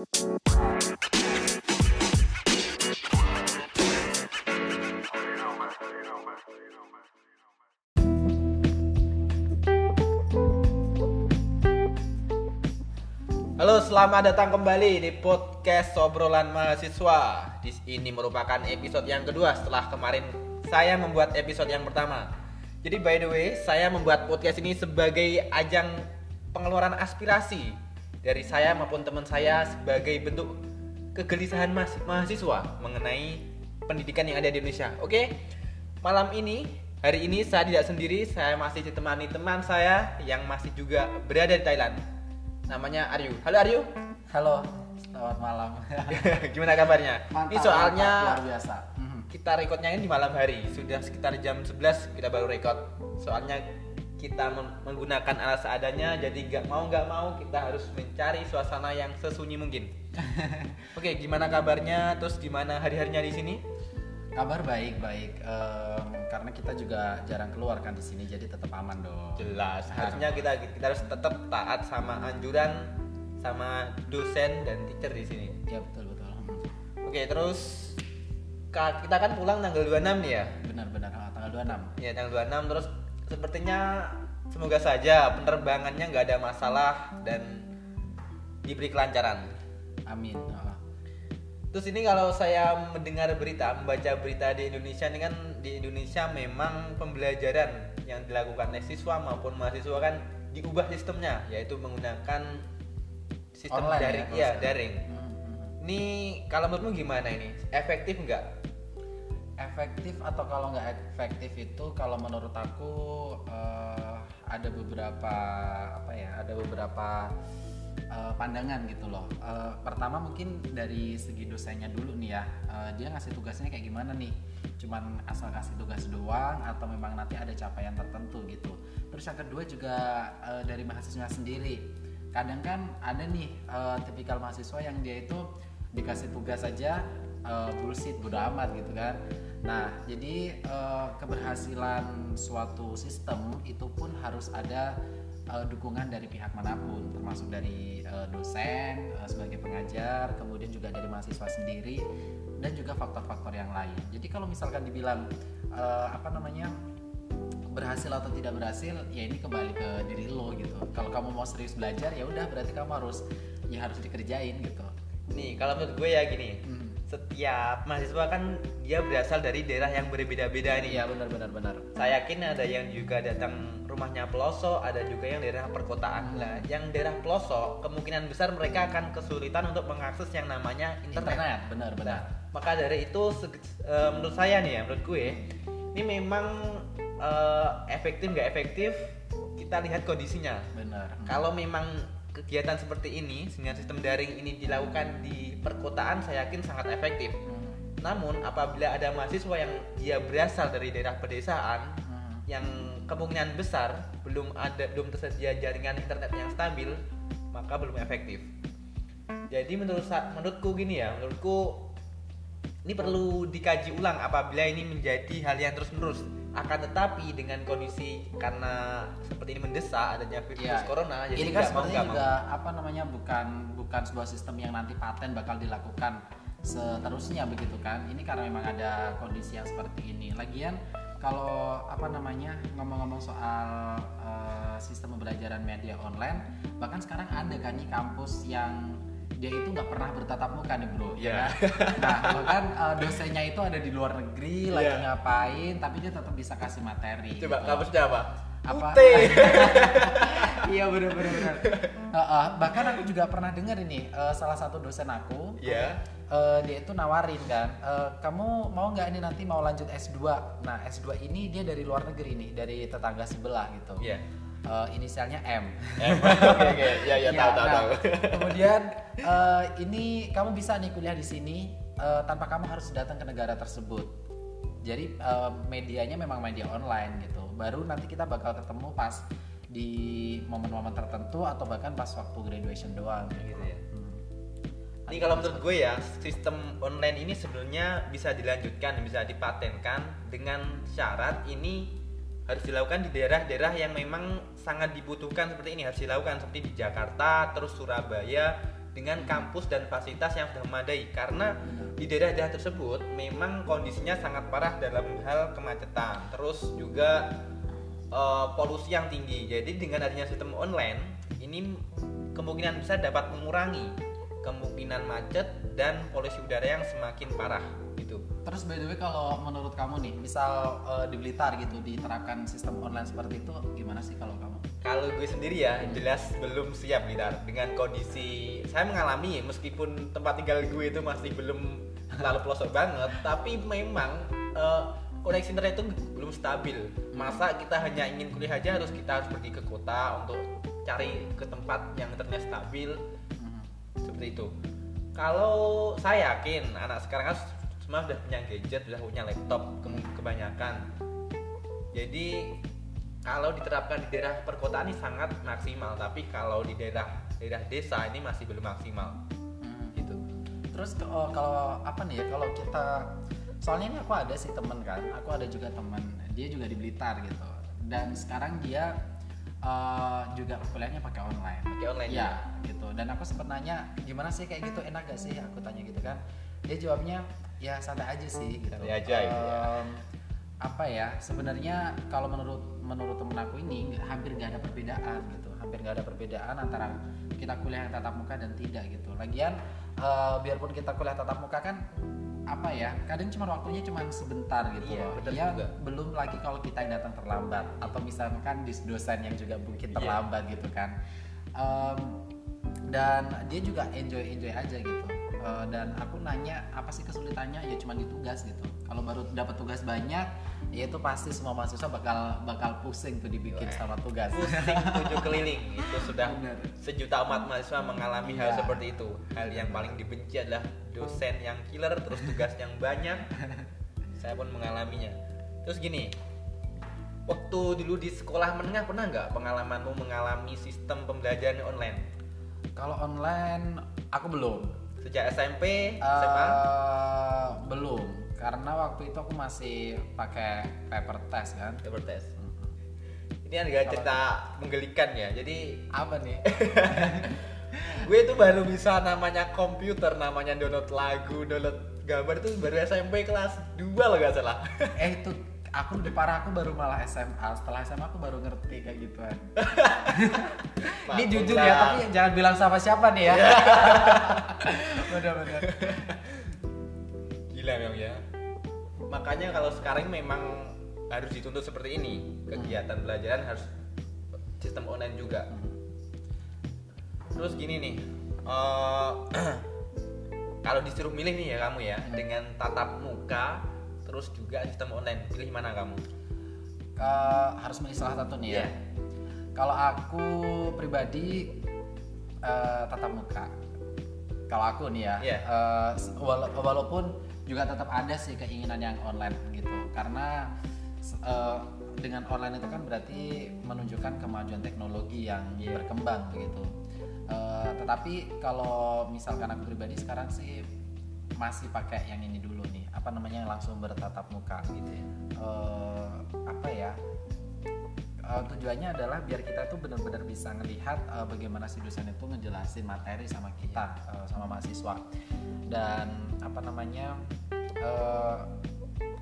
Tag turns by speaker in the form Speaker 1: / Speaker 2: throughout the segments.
Speaker 1: Halo, selamat datang kembali di podcast Sobrolan Mahasiswa. Di ini merupakan episode yang kedua setelah kemarin saya membuat episode yang pertama. Jadi by the way, saya membuat podcast ini sebagai ajang pengeluaran aspirasi dari saya maupun teman saya sebagai bentuk kegelisahan mas- mahasiswa mengenai pendidikan yang ada di Indonesia. Oke, malam ini hari ini saya tidak sendiri, saya masih ditemani teman saya yang masih juga berada di Thailand. Namanya Aryu. Halo Aryu.
Speaker 2: Halo, selamat malam.
Speaker 1: Gimana kabarnya?
Speaker 2: Mantap,
Speaker 1: ini soalnya
Speaker 2: mantap, luar biasa. Mhm.
Speaker 1: kita recordnya ini di malam hari. Sudah sekitar jam 11 kita baru record. Soalnya kita menggunakan alat seadanya jadi nggak mau nggak mau kita harus mencari suasana yang sesunyi mungkin. Oke, gimana kabarnya? Terus gimana hari-harinya di sini?
Speaker 2: Kabar baik baik. Em, karena kita juga jarang keluar kan di sini, jadi tetap aman dong.
Speaker 1: Jelas. Harusnya kita kita harus tetap taat sama anjuran sama dosen dan teacher di sini.
Speaker 2: Ya betul betul.
Speaker 1: Oke, terus ka- kita kan pulang tanggal 26 nih ya.
Speaker 2: Benar-benar ah, tanggal 26.
Speaker 1: Ya tanggal 26 terus sepertinya semoga saja penerbangannya nggak ada masalah dan diberi kelancaran.
Speaker 2: Amin. Ah.
Speaker 1: Terus ini kalau saya mendengar berita, membaca berita di Indonesia ini kan di Indonesia memang pembelajaran yang dilakukan oleh siswa maupun mahasiswa kan diubah sistemnya yaitu menggunakan sistem
Speaker 2: Online ya,
Speaker 1: daring ya,
Speaker 2: sekarang.
Speaker 1: daring.
Speaker 2: Mhm, mhm.
Speaker 1: Ini kalau menurutmu gimana ini? Efektif nggak?
Speaker 2: Efektif atau kalau nggak efektif itu kalau menurut aku eh, ada beberapa apa ya? Ada beberapa eh, pandangan gitu loh. Eh, pertama mungkin dari segi dosennya dulu nih ya. Eh, dia ngasih tugasnya kayak gimana nih? Cuman asal kasih tugas doang atau memang nanti ada capaian tertentu gitu. Terus yang kedua juga eh, dari mahasiswa sendiri. Kadang kan ada nih eh, tipikal mahasiswa yang dia itu dikasih tugas saja eh, bullshit bodo amat gitu kan. Nah, jadi eh, keberhasilan suatu sistem itu pun harus ada eh, dukungan dari pihak mana pun, termasuk dari eh, dosen eh, sebagai pengajar, kemudian juga dari mahasiswa sendiri dan juga faktor-faktor yang lain. Jadi kalau misalkan dibilang eh, apa namanya berhasil atau tidak berhasil, ya ini kembali ke diri lo gitu. Kalau kamu mau serius belajar, ya udah berarti kamu harus ya harus dikerjain gitu.
Speaker 1: Nih kalau menurut gue ya gini,
Speaker 2: Hmm.
Speaker 1: Setiap mahasiswa kan dia berasal dari daerah yang berbeda-beda nih.
Speaker 2: Iya benar-benar benar.
Speaker 1: Saya yakin ada yang juga datang rumahnya pelosok, ada juga yang daerah perkotaan. Lah, yang daerah pelosok kemungkinan besar mereka akan kesulitan untuk mengakses yang namanya internet.
Speaker 2: Internet, benar-benar.
Speaker 1: Nah, maka dari itu eh, menurut saya nih ya, menurut gue ini memang eh, efektif nggak efektif kita lihat kondisinya.
Speaker 2: Benar.
Speaker 1: Kalau memang kegiatan seperti ini dengan sistem daring ini dilakukan di perkotaan, saya yakin sangat efektif.
Speaker 2: Hmm.
Speaker 1: Namun apabila ada mahasiswa yang dia berasal dari daerah pedesaan
Speaker 2: Hmm.
Speaker 1: yang kemungkinan besar belum ada belum tersedia jaringan internet yang stabil, maka belum efektif. Jadi menurut menurutku gini ya, menurutku ini perlu dikaji ulang apabila ini menjadi hal yang terus menerus. Akan tetapi dengan kondisi karena seperti ini mendesak adanya virus
Speaker 2: Iya.
Speaker 1: corona, jadi
Speaker 2: ini kan sebenarnya
Speaker 1: nggak mau.
Speaker 2: juga apa namanya bukan bukan sebuah sistem yang nanti paten bakal dilakukan seterusnya begitu kan ini karena memang ada kondisi yang seperti ini lagian kalau apa namanya ngomong-ngomong soal eh, sistem pembelajaran media online bahkan sekarang ada kan nih kampus yang dia itu nggak pernah bertatap muka nih bro
Speaker 1: Iya.
Speaker 2: ya kan? nah bahkan eh, dosennya itu ada di luar negeri lagi
Speaker 1: Iya.
Speaker 2: ngapain tapi dia tetap bisa kasih materi
Speaker 1: Coba
Speaker 2: gitu.
Speaker 1: kampusnya apa?
Speaker 2: Apa? Iya benar benar benar. Heeh, bahkan aku juga pernah dengar ini eh, salah satu dosen aku
Speaker 1: ya.
Speaker 2: eh, dia itu nawarin kan, eh, kamu mau nggak ini nanti mau lanjut S2? Nah S2 ini dia dari luar negeri nih, dari tetangga sebelah gitu.
Speaker 1: Iya.
Speaker 2: Eh, inisialnya M.
Speaker 1: Eh, Oke oke, ya ya tahu tahu
Speaker 2: nah,
Speaker 1: tahu.
Speaker 2: Kemudian eh, ini kamu bisa nih kuliah di sini eh, tanpa kamu harus datang ke negara tersebut. Jadi eh, medianya memang media online gitu. Baru nanti kita bakal ketemu pas di momen-momen tertentu atau bahkan pas waktu graduation doang
Speaker 1: Gitu ya.
Speaker 2: Hmm.
Speaker 1: Ini kalau menurut gue ya, sistem online ini sebenarnya bisa dilanjutkan, bisa dipatenkan dengan syarat ini harus dilakukan di daerah-daerah yang memang sangat dibutuhkan seperti ini. Harus dilakukan seperti di Jakarta, terus Surabaya, dengan kampus dan fasilitas yang sudah memadai. Karena di daerah-daerah tersebut memang kondisinya sangat parah dalam hal kemacetan. Terus juga eh, polusi yang tinggi. Jadi dengan adanya sistem online ini kemungkinan besar dapat mengurangi kemungkinan macet dan polusi udara yang semakin parah gitu.
Speaker 2: Terus by the way kalau menurut kamu nih, misal eh, di Blitar gitu diterapkan sistem online seperti itu, gimana sih kalau kamu?
Speaker 1: Kalau gue sendiri ya jelas belum siap Blitar dengan kondisi saya mengalami meskipun tempat tinggal gue itu masih belum terlalu pelosok banget tapi memang eh, koneksi internet itu belum stabil. Masa kita hanya ingin kuliah aja harus kita harus pergi ke kota untuk cari ke tempat yang internet stabil.
Speaker 2: Mhm.
Speaker 1: seperti itu. Kalau saya yakin anak sekarang kan semua sudah punya gadget sudah punya laptop ke- kebanyakan. Jadi kalau diterapkan di daerah perkotaan ini sangat maksimal tapi kalau di daerah daerah desa ini masih belum maksimal.
Speaker 2: Mhm.
Speaker 1: gitu.
Speaker 2: Terus oh, kalau apa nih ya kalau kita soalnya ini aku ada sih temen kan, aku ada juga temen dia juga di Blitar gitu. Dan sekarang dia eh, juga kuliahnya pakai online.
Speaker 1: pakai online
Speaker 2: Iya gitu. Dan aku sempat nanya gimana sih kayak gitu enak gak sih? Aku tanya gitu kan. Dia jawabnya ya santai aja sih gitu.
Speaker 1: Santai aja gitu ya.
Speaker 2: Apa ya sebenarnya kalau menurut menurut temen aku ini hampir nggak ada perbedaan gitu. Hampir nggak ada perbedaan antara kita kuliah yang tatap muka dan tidak gitu. Lagian eh, biarpun kita kuliah tatap muka kan apa ya kadang cuma waktunya cuma sebentar gitu
Speaker 1: Iya,
Speaker 2: loh. ya
Speaker 1: juga.
Speaker 2: belum lagi kalau kita yang datang terlambat. Atau misalkan di dosen yang juga mungkin
Speaker 1: Iya.
Speaker 2: terlambat gitu kan. Em, dan dia juga enjoy enjoy aja gitu Eh, dan aku nanya apa sih kesulitannya? Ya cuma di tugas gitu. Kalau baru dapat tugas banyak ya itu pasti semua mahasiswa bakal bakal pusing tuh dibikin
Speaker 1: Wah.
Speaker 2: sama tugas.
Speaker 1: Pusing tujuh keliling. Itu sudah
Speaker 2: Bener.
Speaker 1: sejuta umat mahasiswa mengalami hal
Speaker 2: Iya.
Speaker 1: seperti itu. Hal yang paling dibenci adalah dosen yang killer terus tugas yang banyak. Saya pun mengalaminya. Terus gini waktu dulu di sekolah menengah pernah nggak pengalamanmu mengalami sistem pembelajaran online?
Speaker 2: Kalau online aku belum
Speaker 1: sejak SMP SMA
Speaker 2: Eh, belum. Karena waktu itu aku masih pakai paper test kan?
Speaker 1: Paper test. Ini ada cerita menggelikan ya jadi
Speaker 2: apa nih?
Speaker 1: Gue itu baru bisa namanya komputer namanya download lagu download gambar itu baru SMP kelas 2 loh gak salah.
Speaker 2: Eh itu aku lebih parah aku baru malah SMA setelah SMA aku baru ngerti kayak gituan ini jujur ya tapi jangan bilang sama siapa nih ya. Benar-benar
Speaker 1: gila memang ya. Makanya kalau sekarang memang harus dituntut seperti ini. Kegiatan pelajaran harus sistem online juga. Terus gini nih eh, kalau disuruh milih nih ya kamu ya dengan tatap muka terus juga sistem online pilih mana kamu?
Speaker 2: Ke- harus salah satu nih ya.
Speaker 1: Iya.
Speaker 2: Kalau aku pribadi eh, tatap muka. Kalau aku nih ya
Speaker 1: Iya.
Speaker 2: eh, wala- walaupun juga tetap ada sih keinginan yang online gitu. Karena eh, dengan online itu kan berarti menunjukkan kemajuan teknologi yang
Speaker 1: Iya.
Speaker 2: berkembang begitu. Eh, tetapi kalau misalkan aku pribadi sekarang sih masih pakai yang ini dulu nih. Apa namanya yang langsung bertatap muka gitu ya. Eh, apa ya Eh, tujuannya adalah biar kita tuh benar-benar bisa ngelihat eh, bagaimana si dosen itu ngejelasin materi sama kita eh, sama mahasiswa. Dan apa namanya eh,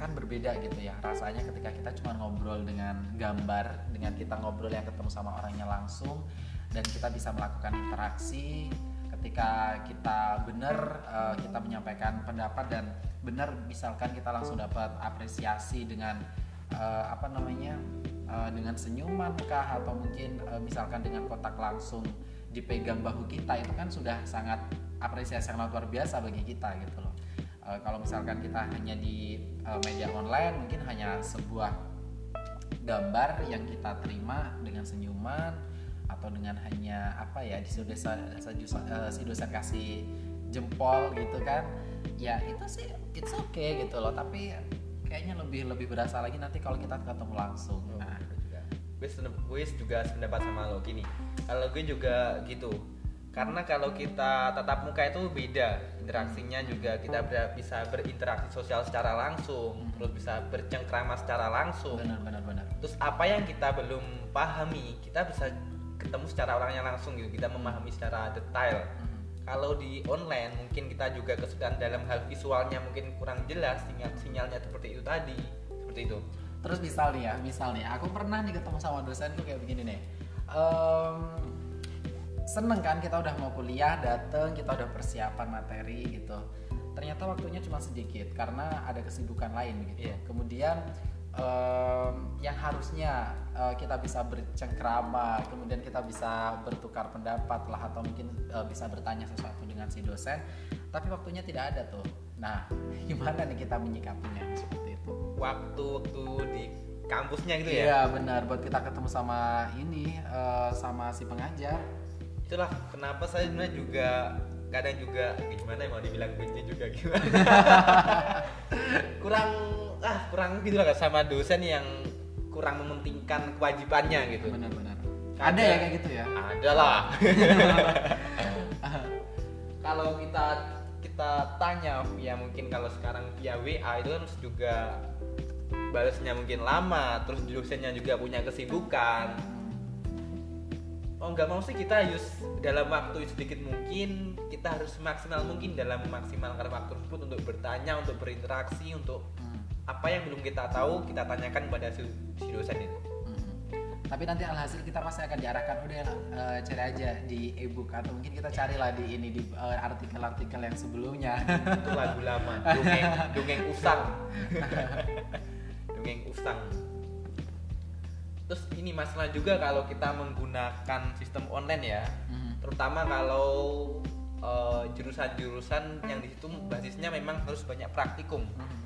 Speaker 2: kan berbeda gitu ya. Rasanya ketika kita cuma ngobrol dengan gambar dengan kita ngobrol yang ketemu sama orangnya langsung dan kita bisa melakukan interaksi ketika kita benar eh, kita menyampaikan pendapat dan benar misalkan kita langsung dapat apresiasi dengan eh, apa namanya eh, dengan senyuman kah? Atau mungkin eh, misalkan dengan kontak langsung dipegang bahu kita itu kan sudah sangat apresiasi yang luar biasa bagi kita gitu loh. Eh, kalau misalkan kita hanya di eh, media online mungkin hanya sebuah gambar yang kita terima dengan senyuman atau dengan hanya apa ya di si dosen, si dosen kasih jempol gitu kan ya itu sih it's okay gitu loh. Tapi kayaknya lebih lebih berasa lagi nanti kalau kita ketemu langsung. Nah
Speaker 1: juga gue gue juga sependapat sama lo. Gini kalau gue juga gitu. Karena kalau kita tatap muka itu beda interaksinya juga kita ber- bisa berinteraksi sosial secara langsung terus bisa bercengkrama secara langsung.
Speaker 2: Benar benar benar.
Speaker 1: Terus apa yang kita belum pahami kita bisa ketemu secara orangnya langsung gitu kita memahami secara detail. Kalau di online mungkin kita juga kesulitan dalam hal visualnya mungkin kurang jelas sinyal sinyalnya seperti itu tadi seperti itu
Speaker 2: Terus misal nih ya, misal nih, aku pernah nih ketemu sama dosenku kayak begini nih. Em, seneng kan kita udah mau kuliah, dateng, kita udah persiapan materi gitu. Ternyata waktunya cuma sedikit karena ada kesibukan lain gitu.
Speaker 1: Iya.
Speaker 2: Kemudian em, yang harusnya eh, kita bisa bercengkrama, kemudian kita bisa bertukar pendapat lah atau mungkin eh, bisa bertanya sesuatu dengan si dosen, tapi waktunya tidak ada tuh. Nah, gimana nih kita menyikapinya?
Speaker 1: Waktu-waktu di kampusnya gitu ya
Speaker 2: Iya benar buat kita ketemu sama ini eh, sama si pengajar.
Speaker 1: itulah kenapa saya sebenarnya juga kadang juga gimana ya mau dibilang benci juga gimana kurang ah kurang gitu lah sama dosen yang kurang mementingkan kewajibannya gitu
Speaker 2: Benar-benar.
Speaker 1: Ada.
Speaker 2: Ada ya kayak gitu ya.
Speaker 1: ada lah kalau kita kita tanya ya mungkin kalau sekarang via WA itu kan juga balasnya mungkin lama terus dosennya juga punya kesibukan oh nggak mau sih kita harus dalam waktu sedikit mungkin kita harus maksimal mungkin dalam memaksimalkan waktu tersebut untuk bertanya untuk berinteraksi untuk
Speaker 2: Hmm,
Speaker 1: apa yang belum kita tahu kita tanyakan pada si, si dosen itu.
Speaker 2: Tapi nanti alhasil kita pasti akan diarahkan udah eh, cari aja di ebook atau mungkin kita carilah di ini di eh, artikel-artikel yang sebelumnya.
Speaker 1: itu lagu lama dongeng dongeng usang. Dongeng usang. Terus ini masalah juga kalau kita menggunakan sistem online ya.
Speaker 2: Hmm,
Speaker 1: terutama kalau eh, jurusan-jurusan yang di situ basisnya memang harus banyak praktikum.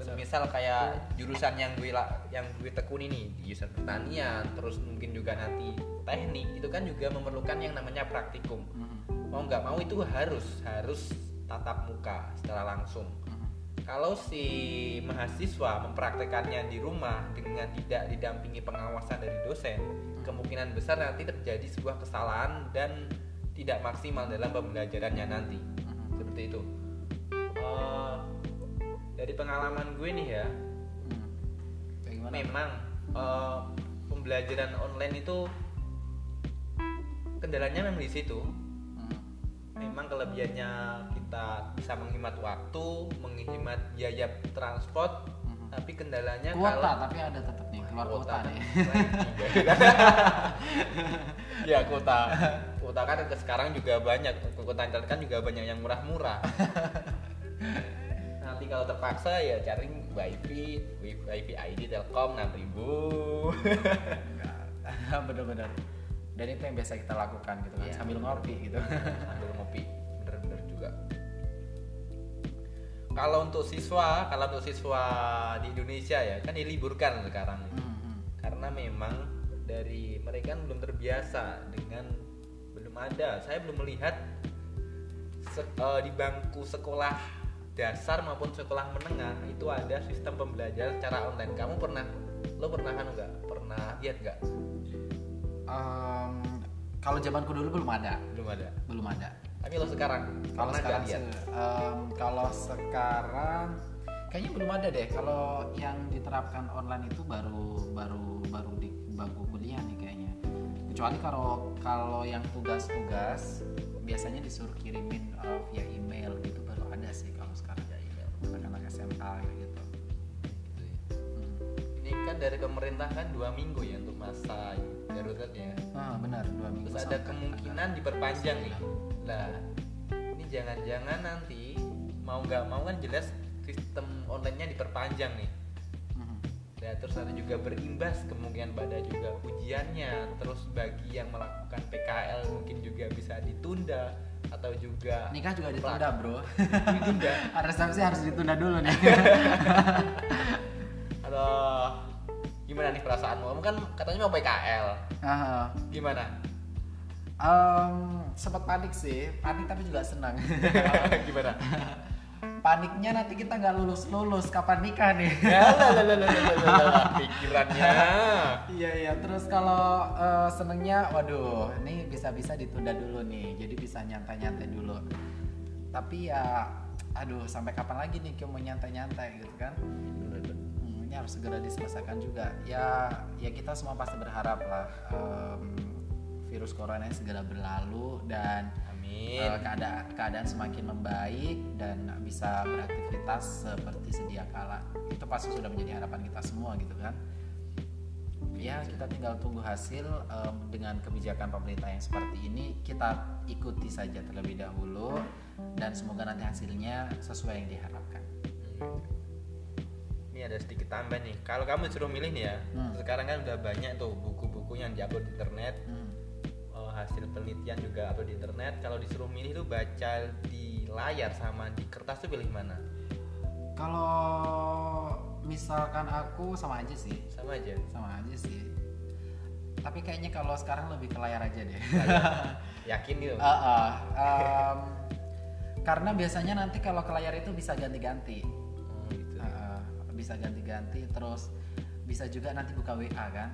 Speaker 2: Betul.
Speaker 1: misal kayak jurusan yang gue yang gue tekuni nih di jurusan pertanian terus mungkin juga nanti teknik itu kan juga memerlukan yang namanya praktikum.
Speaker 2: Hmm,
Speaker 1: mau nggak mau itu harus harus tatap muka secara langsung.
Speaker 2: Hmm.
Speaker 1: kalau si mahasiswa mempraktekannya di rumah dengan tidak didampingi pengawasan dari dosen, kemungkinan besar nanti terjadi sebuah kesalahan dan tidak maksimal dalam pembelajarannya nanti.
Speaker 2: Hmm,
Speaker 1: Seperti itu. Eh, dari pengalaman gue nih ya,
Speaker 2: hmm. Gimana?
Speaker 1: memang eh, pembelajaran online itu kendalanya memang di situ.
Speaker 2: Hmm,
Speaker 1: memang kelebihannya kita bisa menghemat waktu, menghemat biaya transport,
Speaker 2: hmm.
Speaker 1: tapi kendalanya
Speaker 2: Kuota
Speaker 1: kalau
Speaker 2: tapi ada tetap nih keluar kuota, nih.
Speaker 1: ya kuota, kuota kan ke sekarang juga banyak, kuota internet kan juga banyak yang murah-murah. Nanti kalau terpaksa ya cari wifi, wifi ID Telkom 6000
Speaker 2: Bener-bener. Dan itu yang biasa kita lakukan gitu kan
Speaker 1: Iya.
Speaker 2: sambil ngopi gitu.
Speaker 1: sambil ngopi bener-bener juga kalau untuk siswa kalau untuk siswa di Indonesia ya kan diliburkan sekarang
Speaker 2: Hmm, hmm.
Speaker 1: karena memang dari mereka kan belum terbiasa dengan ada. Saya belum melihat se- eh, di bangku sekolah dasar maupun sekolah menengah itu ada sistem pembelajaran secara online. Kamu pernah lo pernah kan nggak? Pernah lihat nggak?
Speaker 2: Em, kalau zamanku dulu belum ada,
Speaker 1: belum ada.
Speaker 2: Belum ada.
Speaker 1: tapi lo sekarang
Speaker 2: Kalau sekarang se- em, kalau sekarang kayaknya belum ada deh. Kalau yang diterapkan online itu baru baru baru di bangku kuliah nih kayaknya. Kecuali kalau kalau yang tugas-tugas biasanya disuruh kirimin eh, via email gitu baru ada sih kalau sekarang ya email anak-anak SMA gitu.
Speaker 1: Gitu ya.
Speaker 2: Hmm.
Speaker 1: ini kan dari pemerintah kan dua minggu ya untuk masa daruratnya
Speaker 2: Ah benar dua minggu.
Speaker 1: terus ada kemungkinan diperpanjang nih lah ini jangan-jangan nanti mau nggak mau kan jelas sistem onlinenya diperpanjang nih Ya, terus ada juga berimbas kemungkinan pada juga ujiannya. Terus bagi yang melakukan PKL mungkin juga bisa ditunda atau juga
Speaker 2: Nikah juga ditunda bro.
Speaker 1: ditunda.
Speaker 2: Resepsi harus ditunda dulu nih.
Speaker 1: atau gimana nih perasaanmu? Kamu kan katanya mau PKL
Speaker 2: Ah,
Speaker 1: gimana?
Speaker 2: Em, sempat panik sih, panik tapi juga senang.
Speaker 1: gimana
Speaker 2: Paniknya nanti kita nggak lulus lulus kapan nikah nih?
Speaker 1: ya pikirannya
Speaker 2: Iya iya. Terus kalau eh, senengnya, waduh, ini bisa-bisa ditunda dulu nih. Jadi bisa nyantai-nyantai dulu. Tapi ya, aduh, sampai kapan lagi nih kita mau nyantai-nyantai gitu kan? Hmm, ini harus segera diselesaikan juga. Ya, ya kita semua pasti berharap lah em, virus corona ini segera berlalu dan
Speaker 1: amin
Speaker 2: eh, keadaan keadaan semakin membaik dan bisa beraktivitas seperti sedia kala itu pasti sudah menjadi harapan kita semua gitu kan ya kita tinggal tunggu hasil em, dengan kebijakan pemerintah yang seperti ini kita ikuti saja terlebih dahulu dan semoga nanti hasilnya sesuai yang diharapkan
Speaker 1: Hmm. Ini ada sedikit tambah nih. Kalau kamu disuruh milih nih ya,
Speaker 2: Hmm.
Speaker 1: sekarang kan udah banyak tuh buku-buku yang diupload di internet,
Speaker 2: Hmm.
Speaker 1: Hasil penelitian juga upload di internet. Kalau disuruh milih tuh baca di layar sama di kertas tuh pilih mana?
Speaker 2: kalau misalkan aku sama aja sih
Speaker 1: Sama aja.
Speaker 2: sama aja sih tapi kayaknya kalau sekarang lebih ke layar aja deh
Speaker 1: Yakin gitu.
Speaker 2: Uh, uh, um, karena biasanya nanti kalau ke layar itu bisa ganti-ganti
Speaker 1: Oh, gitu.
Speaker 2: Uh, bisa ganti-ganti terus bisa juga nanti buka WA kan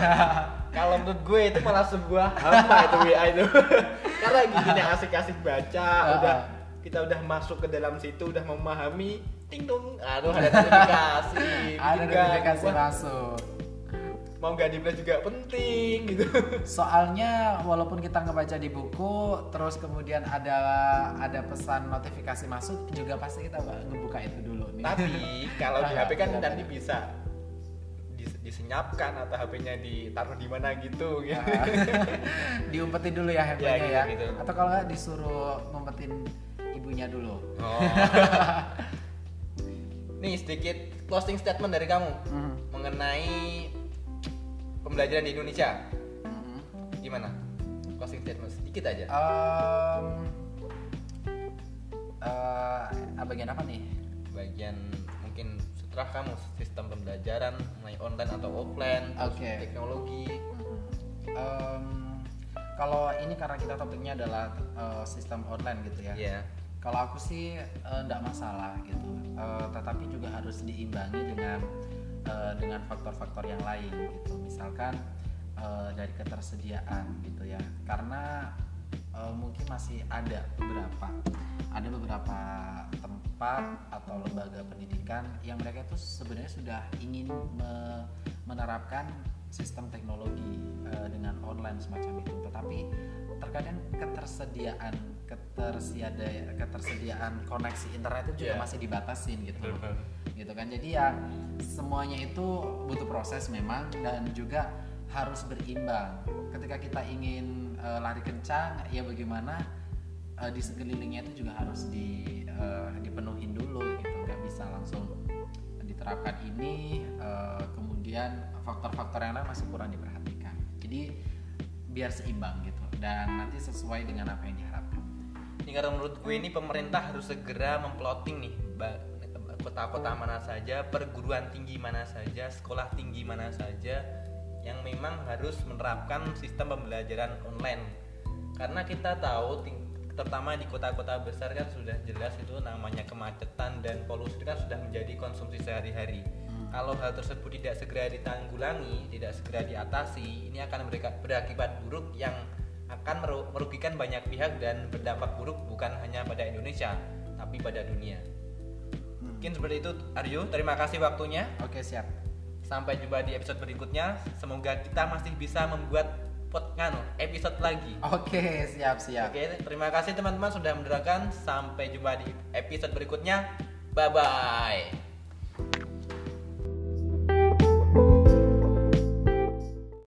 Speaker 1: Kalau menurut gue itu malah sebuah hampa itu WA itu. Karena gini asik-asik baca,
Speaker 2: Ah,
Speaker 1: udah
Speaker 2: ah.
Speaker 1: kita udah masuk ke dalam situ, udah memahami, ting dong, aduh ada notifikasi,
Speaker 2: ada
Speaker 1: bikin
Speaker 2: notifikasi
Speaker 1: ganggu.
Speaker 2: masuk
Speaker 1: mau gak dibalas juga penting gitu.
Speaker 2: soalnya walaupun kita ngebaca di buku terus kemudian ada ada pesan notifikasi masuk juga pasti kita ngebuka itu dulu nih
Speaker 1: Tapi kalau di HP kan
Speaker 2: benar,
Speaker 1: nanti bisa disenyapkan atau HP-nya ditaruh di mana gitu. gitu.
Speaker 2: diumpetin dulu ya handphonenya
Speaker 1: gitu,
Speaker 2: ya,
Speaker 1: gitu.
Speaker 2: atau kalau nggak disuruh ngumpetin ibunya dulu
Speaker 1: Oh. Nih sedikit closing statement dari kamu
Speaker 2: Mhm.
Speaker 1: mengenai pembelajaran di Indonesia.
Speaker 2: Mhm.
Speaker 1: Gimana? Closing statement sedikit aja.
Speaker 2: Em, eh, bagian apa nih
Speaker 1: Bagian setelah kamu sistem pembelajaran mulai online atau offline, terus teknologi.
Speaker 2: Em, kalau ini karena kita topiknya adalah eh, sistem online gitu ya
Speaker 1: Iya.
Speaker 2: Kalau aku sih enggak masalah gitu, Eh, tetapi juga harus diimbangi dengan eh, dengan faktor-faktor yang lain gitu. Misalkan eh, dari ketersediaan gitu ya, karena eh, mungkin masih ada beberapa ada beberapa tempat atau lembaga pendidikan yang mereka itu sebenarnya sudah ingin me- menerapkan sistem teknologi eh, dengan online semacam itu, tetapi terkadang ketersediaan ketersiada ketersediaan koneksi internet itu juga
Speaker 1: Iya.
Speaker 2: masih dibatasin gitu
Speaker 1: Betul.
Speaker 2: gitu kan jadi ya semuanya itu butuh proses memang dan juga harus berimbang ketika kita ingin eh, lari kencang ya bagaimana eh, di sekelilingnya itu juga harus di eh, dipenuhin dulu gitu. Nggak bisa langsung diterapkan ini eh, kemudian faktor-faktor yang lain masih kurang diperhatikan. Jadi biar seimbang gitu. Dan nanti sesuai dengan apa yang diharapkan.
Speaker 1: Ini karena menurut gue ini pemerintah harus segera memploting nih kota-kota mana saja, perguruan tinggi mana saja, sekolah tinggi mana saja yang memang harus menerapkan sistem pembelajaran online. Karena kita tahu terutama di kota-kota besar kan sudah jelas itu namanya kemacetan dan polusi kan sudah menjadi konsumsi sehari-hari. Kalau hal tersebut tidak segera ditanggulangi, tidak segera diatasi, ini akan berakibat buruk yang akan meru- merugikan banyak pihak dan berdampak buruk bukan hanya pada Indonesia, tapi pada dunia. Mungkin seperti itu Aryo, terima kasih waktunya.
Speaker 2: oke siap
Speaker 1: Sampai jumpa di episode berikutnya. Semoga kita masih bisa membuat pot nganu, episode lagi.
Speaker 2: oke siap siap
Speaker 1: Oke, terima kasih teman-teman sudah mendengarkan. Sampai jumpa di episode berikutnya. Bye bye.